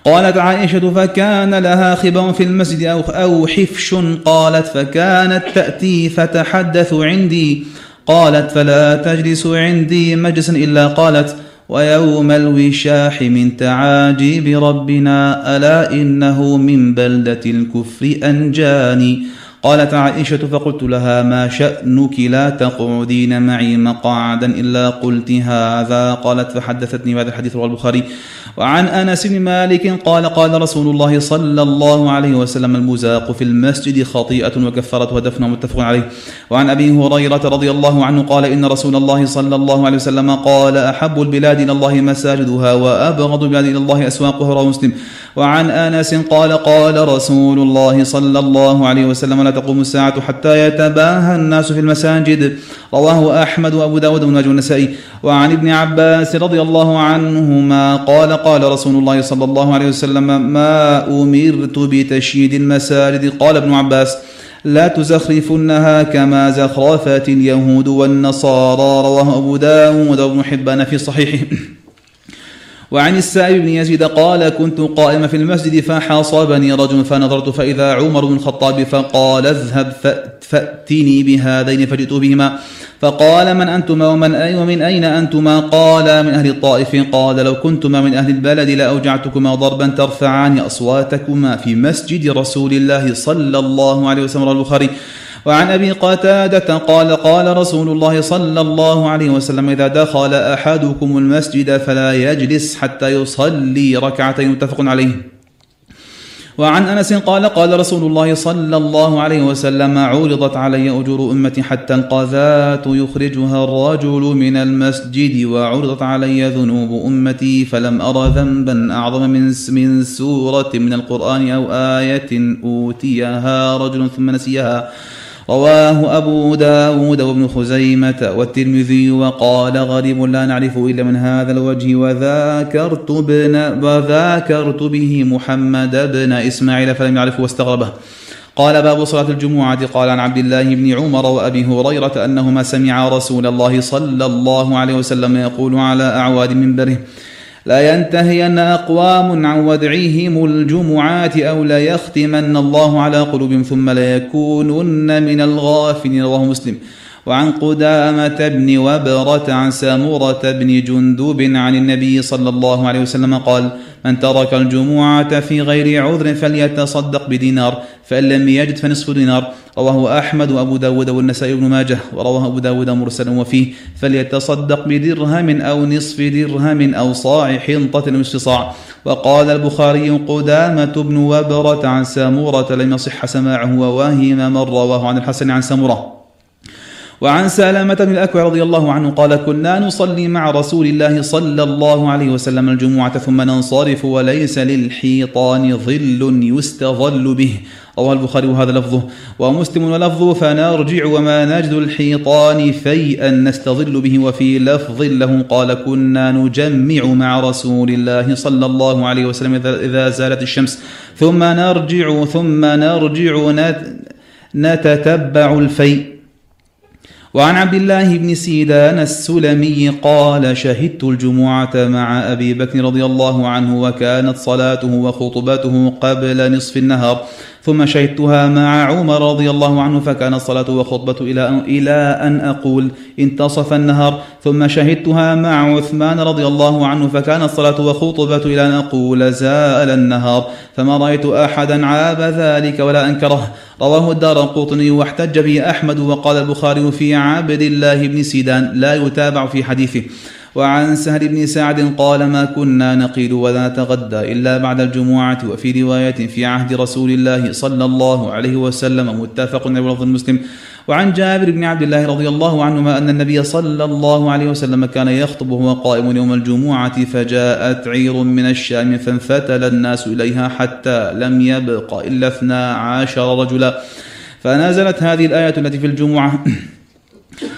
قالت عائشة فكان لها خبر في المسجد أو, أو حفش. قالت فكانت تأتي فتحدث عندي. قالت فلا تجلس عندي مجلسا إلا قالت ويوم الوشاح من تعاجيب ربنا ألا إنه من بلدة الكفر أنجاني؟ قالت عائشة فقلت لها ما شأنك لا تقعدين معي مقعدا إلا قلت هذا. قالت فحدثتني بهذا الحديث رواه البخاري. وعن أنس بن مالك قال قال رسول الله صلى الله عليه وسلم المزاق في المسجد خطيئة وكفرت ودفن متفق عليه. وعن أبي هريرة رضي الله عنه قال إن رسول الله صلى الله عليه وسلم قال أحب البلاد إلى الله مساجدها وأبغض البلاد إلى الله أسواقها رواه مسلم. وعن أنس قال قال رسول الله صلى الله عليه وسلم لا تقوم الساعة حتى يتباهى الناس في المساجد. رواه أحمد وأبو داود ونجو النسائي وعن ابن عباس رضي الله عنهما قال قال رسول الله صلى الله عليه وسلم ما أمرت بتشييد المساجد. قال ابن عباس لا تزخرفنها كما زخرفت اليهود والنصارى. رواه أبو داود وابن حبان في صحيحه. وعن السائب بن يزيد قال كنت قائما في المسجد فحاصبني رجل فنظرت فإذا عمر بن الخطاب فقال اذهب فأتني بهذين فجئت بهما. فقال من أنتما ومن أي ومن أين أنتما؟ قال من أهل الطائف. قال لو كنتما من أهل البلد لأوجعتكما ضربا ترفعان أصواتكما في مسجد رسول الله صلى الله عليه وسلم. البخاري. وعن أبي قتادة قال قال رسول الله صلى الله عليه وسلم إذا دخل أحدكم المسجد فلا يجلس حتى يصلي ركعتين متفق عليه. وعن أنس قال قال رسول الله صلى الله عليه وسلم عرضت علي أجور أمتي حتى القذاه يخرجها الرجل من المسجد وعرضت علي ذنوب أمتي فلم أر ذنبا أعظم من من سورة من القرآن أو آية أوتيها رجل ثم نسيها. رواه أبو داود وابن خزيمة والترمذي وقال غريب لا نعرف إلا من هذا الوجه وذاكرت, بن وذاكرت به محمد بن إسماعيل فلم يعرفه واستغربه. قال باب صلاة الجمعة. قال عن عبد الله بن عمر وأبي هريرة أنهما سمعا رسول الله صلى الله عليه وسلم يقول على أعواد منبره لا ينتهين أقوام عن ودعهم الجمعات أو ليختمن الله على قلوبهم ثم ليكونن من الغافلين. رواه مسلم. وعن قدامة بن وبرة عن سامورة بن جندوب عن النبي صلى الله عليه وسلم قال من ترك الجمعة في غير عذر فليتصدق بدينار فإن لم يجد فنصف دينار. رواه أحمد وأبو داود والنسائي بن ماجه ورواه أبو داود مرسلا وفيه فليتصدق بدرهم أو نصف درهم أو صاع حنطة نصف صاع وقال البخاري قدامة بن وبرة عن سامورة لم يصح سماعه وواهم من رواه عن الحسن عن سامورة. وعن سلامة بن الأكوع رضي الله عنه قال كنا نصلي مع رسول الله صلى الله عليه وسلم الجمعة ثم ننصرف وليس للحيطان ظل يستظل به. رواه البخاري وهذا لفظه. ومسلم ولفظه فنرجع وما نجد الحيطان فيئا نستظل به. وفي لفظ له قال كنا نجمع مع رسول الله صلى الله عليه وسلم إذا زالت الشمس. ثم نرجع ثم نرجع نتتبع الفيء. وعن عبد الله بن سيدان السلمي قال شهدت الجمعة مع أبي بكر رضي الله عنه وكانت صلاته وخطبته قبل نصف النهار. ثم شهدتها مع عمر رضي الله عنه فكان الصلاة وخطبة إلى أن, إلى أن أقول انتصف النهار. ثم شهدتها مع عثمان رضي الله عنه فكان الصلاة وخطبة إلى أن أقول زال النهار. فما رأيت أحدا عاب ذلك ولا أنكره. رواه الدار القطني واحتج به أحمد وقال البخاري في عبد الله بن سيدان لا يتابع في حديثه. وعن سهل بن سعد قال ما كنا نقيل ولا نتغدى إلا بعد الجمعة وفي رواية في عهد رسول الله صلى الله عليه وسلم متفق على لفظ المسلم وعن جابر بن عبد الله رضي الله عنهما أن النبي صلى الله عليه وسلم كان يخطب وهو قائم يوم الجمعة فجاءت عير من الشام فانفتل الناس إليها حتى لم يبق إلا اثنا عشر رجلا. فنزلت هذه الآية التي في الجمعة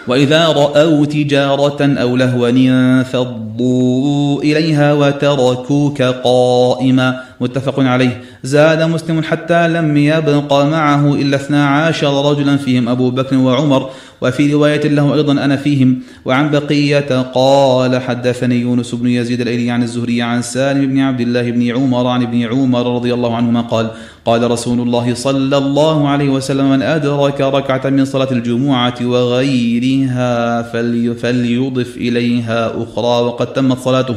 وإذا رأوا تجارة أو لهوا انفضوا إليها وتركوك قائما متفق عليه. زاد مسلم حتى لم يبق معه إلا اثنا عشر رجلا فيهم أبو بكر وعمر وفي رواية له أيضا أنا فيهم. وعن بقية قال حدثني يونس بن يزيد الأيلي عن الزهري عن سالم بن عبد الله بن عمر عن ابن عمر رضي الله عنهما قال قال رسول الله صلى الله عليه وسلم من أدرك ركعة من صلاة الجمعة وغيرها فليضف إليها أخرى وقد تمت صلاته.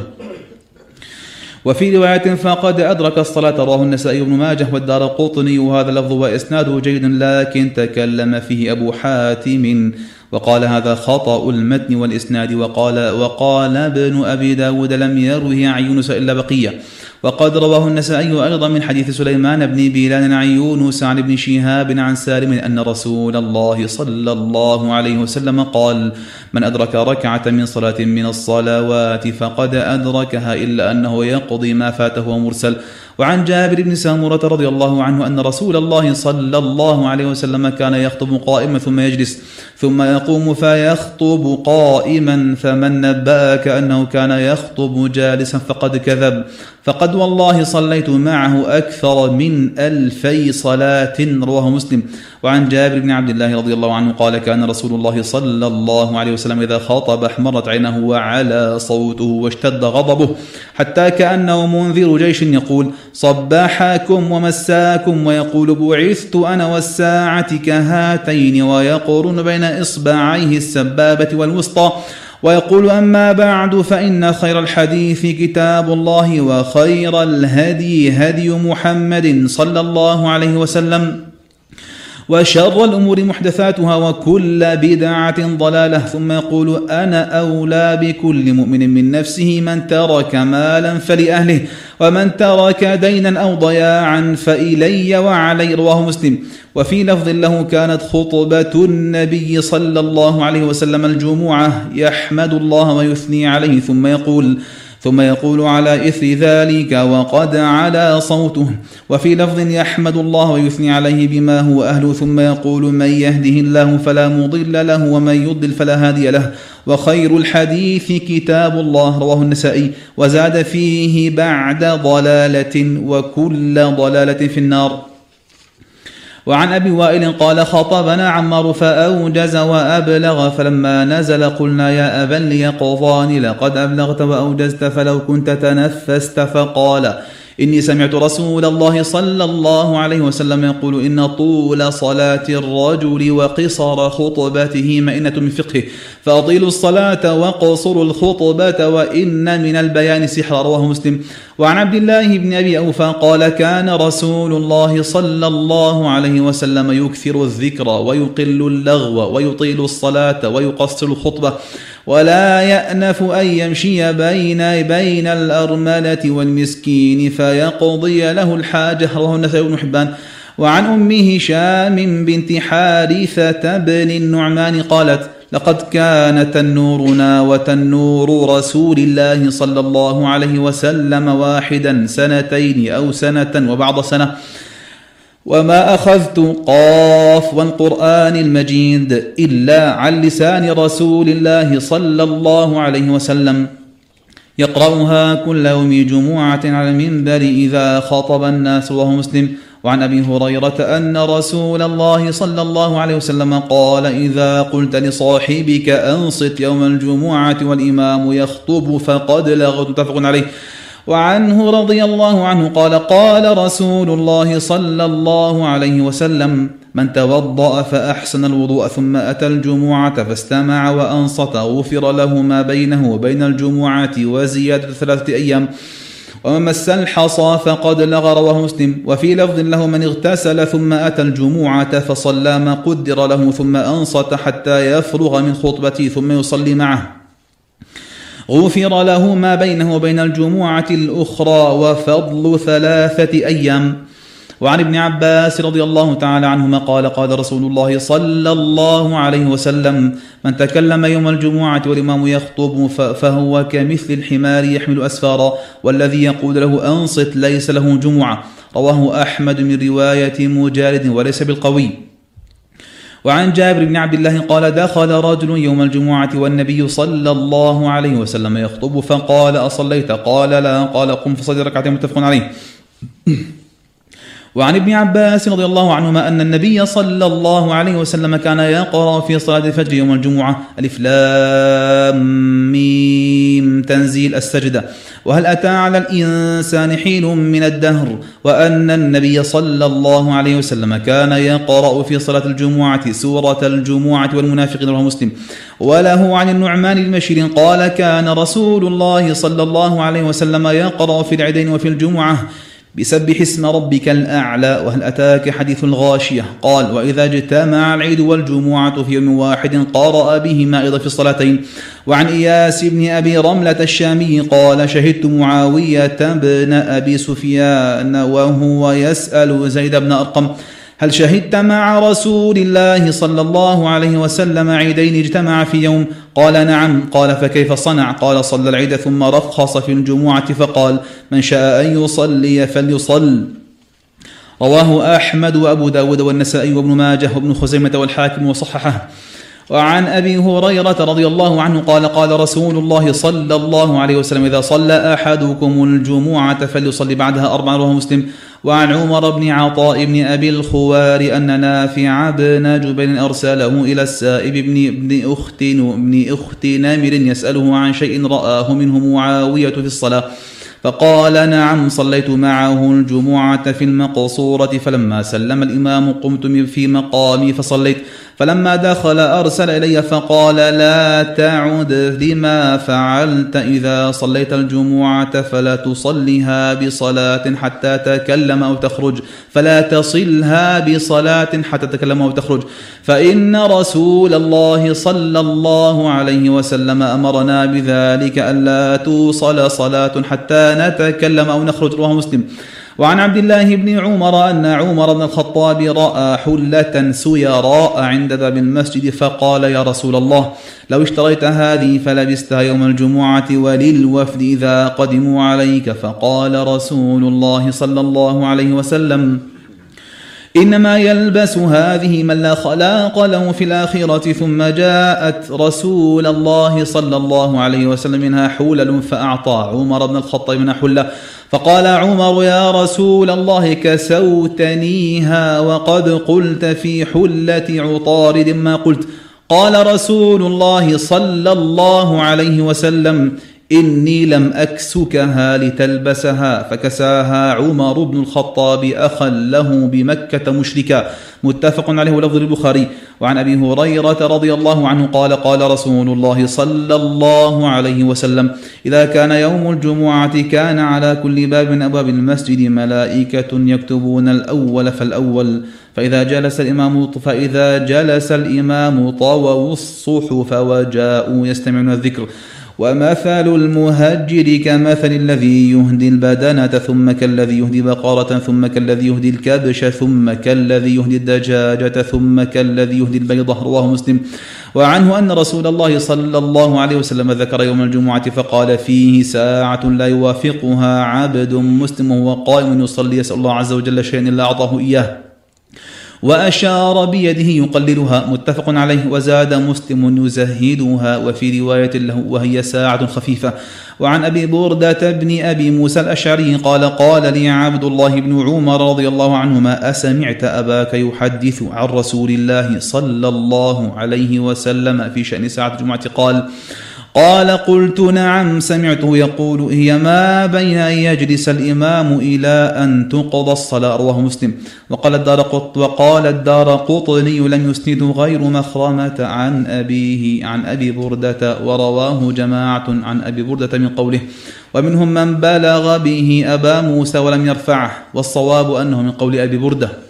وفي رواية فقد أدرك الصلاة رواه النسائي بن ماجه والدار قطني وهذا اللفظ وإسناده جيد لكن تكلم فيه أبو حاتم. وقال هذا خطأ المتن والإسناد وقال وقال ابن أبي داود لم يروه عن يونس إلا بقية. وقد رواه النسائي أيضا من حديث سليمان بن بلال عن يونس عن ابن شهاب عن سالم أن رسول الله صلى الله عليه وسلم قال من أدرك ركعة من صلاة من الصلوات فقد أدركها إلا أنه يقضي ما فاته مرسل وعن جابر بن سامورة رضي الله عنه أن رسول الله صلى الله عليه وسلم كان يخطب قائما ثم يجلس ثم يقوم فيخطب قائما فمن نبأك أنه كان يخطب جالسا فقد كذب. فقد والله صليت معه أكثر من ألفي صلاة رواه مسلم. وعن جابر بن عبد الله رضي الله عنه قال كان رسول الله صلى الله عليه وسلم إذا خاطب احمرت عينه وعلى صوته واشتد غضبه حتى كأنه منذر جيش يقول صباحكم ومساكم ويقول بعثت أنا والساعة كهاتين ويقرن بين إصبعيه السبابة والوسطى. ويقول أما بعد فإن خير الحديث كتاب الله وخير الهدي هدي محمد صلى الله عليه وسلم وشر الأمور محدثاتها وكل بدعة ضلالة ثم يقول أنا أولى بكل مؤمن من نفسه من ترك مالا فلأهله ومن ترك دينا أو ضياعا فإلي وعلي رواه مسلم. وفي لفظ له كانت خطبة النبي صلى الله عليه وسلم الجمعة يحمد الله ويثني عليه ثم يقول ثم يقول على إثر ذلك وقد علا صوته. وفي لفظ يحمد الله ويثني عليه بما هو أهل ثم يقول من يهده الله فلا مضل له ومن يضل فلا هادي له. وخير الحديث كتاب الله رواه النسائي. وزاد فيه بعد ضلالة وكل ضلالة في النار. وعن أبي وائل قال خطبنا عمار فأوجز وأبلغ فلما نزل قلنا يا أبا ليقضان لقد أبلغت وأوجزت فلو كنت تنفست فقال إني سمعت رسول الله صلى الله عليه وسلم يقول إن طول صلاة الرجل وقصر خطبته مئنة من فقهه فأطيلوا الصلاة وقصروا الخطبة وإن من البيان سحر رواه مسلم. وعن عبد الله بن أبي أوفى قال كان رسول الله صلى الله عليه وسلم يكثر الذكر ويقل اللغو ويطيل الصلاة ويقصر الخطبة ولا يأنف أن يمشي بين بين الأرملة والمسكين فيقضي له الحاجة. رواه النسائي بن حبان. وعن أم هشام بنت حارثة بن النعمان قالت لقد كان تنورنا وتنور رسول الله صلى الله عليه وسلم واحدا سنتين أو سنة وبعض سنة. وما أخذت قاف والقرآن المجيد إلا عن لسان رسول الله صلى الله عليه وسلم. يقرأها كل يوم جمعة على المنبر إذا خطب الناس وهو مسلم. وعن أبي هريرة أن رسول الله صلى الله عليه وسلم قال إذا قلت لصاحبك أنصت يوم الجمعة والإمام يخطب فقد لغت متفق عليه. وعنه رضي الله عنه قال قال رسول الله صلى الله عليه وسلم من توضأ فأحسن الوضوء ثم أتى الجمعة فاستمع وأنصت غفر له ما بينه وبين الجمعة وزيادة ثلاثة أيام. ومن مس الحصى فقد لغى رواه مسلم وفي لفظ له من اغتسل ثم أتى الجمعة فصلى ما قدر له ثم أنصت حتى يفرغ من خطبته ثم يصلي معه. غفر له ما بينه وبين الجمعة الأخرى وفضل ثلاثة أيام. وعن ابن عباس رضي الله تعالى عنهما قال قال رسول الله صلى الله عليه وسلم من تكلم يوم الجمعة والإمام يخطب فهو كمثل الحمار يحمل أسفارا والذي يقول له أنصت ليس له جمعة. رواه أحمد من رواية مجالد وليس بالقوي. وعن جابر بن عبد الله قال دخل رجل يوم الجمعة والنبي صلى الله عليه وسلم يخطب فقال أصليت؟ قال لا. قال قم فصلي ركعتين متفق عليه. وعن ابن عباس رضي الله عنهما أن النبي صلى الله عليه وسلم كان يقرأ في صلاة الفجر يوم الجمعة ألف لام ميم تنزيل السجدة. وهل أتى على الإنسان حين من الدهر وأن النبي صلى الله عليه وسلم كان يقرأ في صلاة الجمعة سورة الجمعة والمنافقين رواه مسلم؟ وله عن النعمان بن قال كان رسول الله صلى الله عليه وسلم يقرأ في العيدين وفي الجمعة بسبح اسم ربك الأعلى وهل أتاك حديث الغاشية؟ قال وإذا اجتمع العيد والجمعة في يوم واحد قرأ بهما أيضا في الصلاتين. وعن إياس بن أبي رملة الشامي قال شهدت معاوية بن أبي سفيان وهو يسأل زيد بن أرقم. هل شهدت مع رسول الله صلى الله عليه وسلم عيدين اجتمع في يوم؟ قال نعم. قال فكيف صنع؟ قال صلى العيد ثم رخص في الجمعة فقال من شاء أن يصلي فليصل. رواه أحمد وأبو داود والنسائي وابن ماجه وابن خزيمة والحاكم وصححه. وعن أبي هريرة رضي الله عنه قال قال رسول الله صلى الله عليه وسلم إذا صلى أحدكم الجمعة فليصلي بعدها اربعا رواه مسلم. وعن عمر بن عطاء بن أبي الخوار أن نافع بن جبل أرسله إلى السائب بن ابن اخت ابن أخت نامر يسأله عن شيء رآه منه معاوية في الصلاة فقال نعم صليت معه الجمعة في المقصورة فلما سلم الإمام قمت في مقامي فصليت فلما دخل أرسل إلي فقال لا تعد لما فعلت إذا صليت الجمعة فلا تصلها بصلاة حتى تكلم أو تخرج. فلا تصلها بصلاة حتى تكلم أو تخرج. فإن رسول الله صلى الله عليه وسلم أمرنا بذلك ألا توصل صلاة حتى نتكلم أو نخرج. رواه مسلم. وعن عبد الله بن عمر أن عمر بن الخطاب رأى حلة سيراء عند باب المسجد فقال يا رسول الله لو اشتريت هذه فلبستها يوم الجمعة وللوفد إذا قدموا عليك. فقال رسول الله صلى الله عليه وسلم إنما يلبس هذه من لا خلاق له في الآخرة ثم جاءت رسول الله صلى الله عليه وسلم منها حلل فأعطى عمر بن الخطاب من حلة. فقال عمر يا رسول الله كسوتنيها وقد قلت في حلة عطارد ما قلت. قال رسول الله صلى الله عليه وسلم إني لم أكسكها لتلبسها فكساها عمر بن الخطاب أخا له بمكة مشركا. متفق عليه لفظ البخاري. وعن أبي هريرة رضي الله عنه قال قال رسول الله صلى الله عليه وسلم إذا كان يوم الجمعة كان على كل باب من أبواب المسجد ملائكة يكتبون الأول فالأول. فإذا جلس الإمام فإذا جلس الإمام طووا الصحف وجاءوا يستمعون الذكر. ومثل المهجر كمثل الذي يهدي البدنة ثم كالذي يهدي بقرة ثم كالذي يهدي الكبش ثم كالذي يهدي الدجاجة ثم كالذي يهدي البيضة رواه مسلم. وعنه أن رسول الله صلى الله عليه وسلم ذكر يوم الجمعة فقال فيه ساعة لا يوافقها عبد مسلم وهو قائم يصلي يسأل الله عز وجل شيئا إلا أعطاه إياه. وأشار بيده يقللها متفق عليه وزاد مسلم يزهدها وفي رواية له وهي ساعة خفيفة. وعن أبي بردة بن أبي موسى الأشعري قال قال لي عبد الله بن عمر رضي الله عنهما أسمعت أباك يحدث عن رسول الله صلى الله عليه وسلم في شأن ساعة الجمعة؟ قال قال قلت نعم سمعته يقول هي ما بين أن يجلس الإمام إلى أن تقضى الصلاة؟ رواه مسلم. وقال الدار قط وقال الدار قطني لم يسند غير مخرمة عن أبيه عن أبي بردة ورواه جماعة عن أبي بردة من قوله. ومنهم من بلغ به أبا موسى ولم يرفعه والصواب أنه من قول أبي بردة.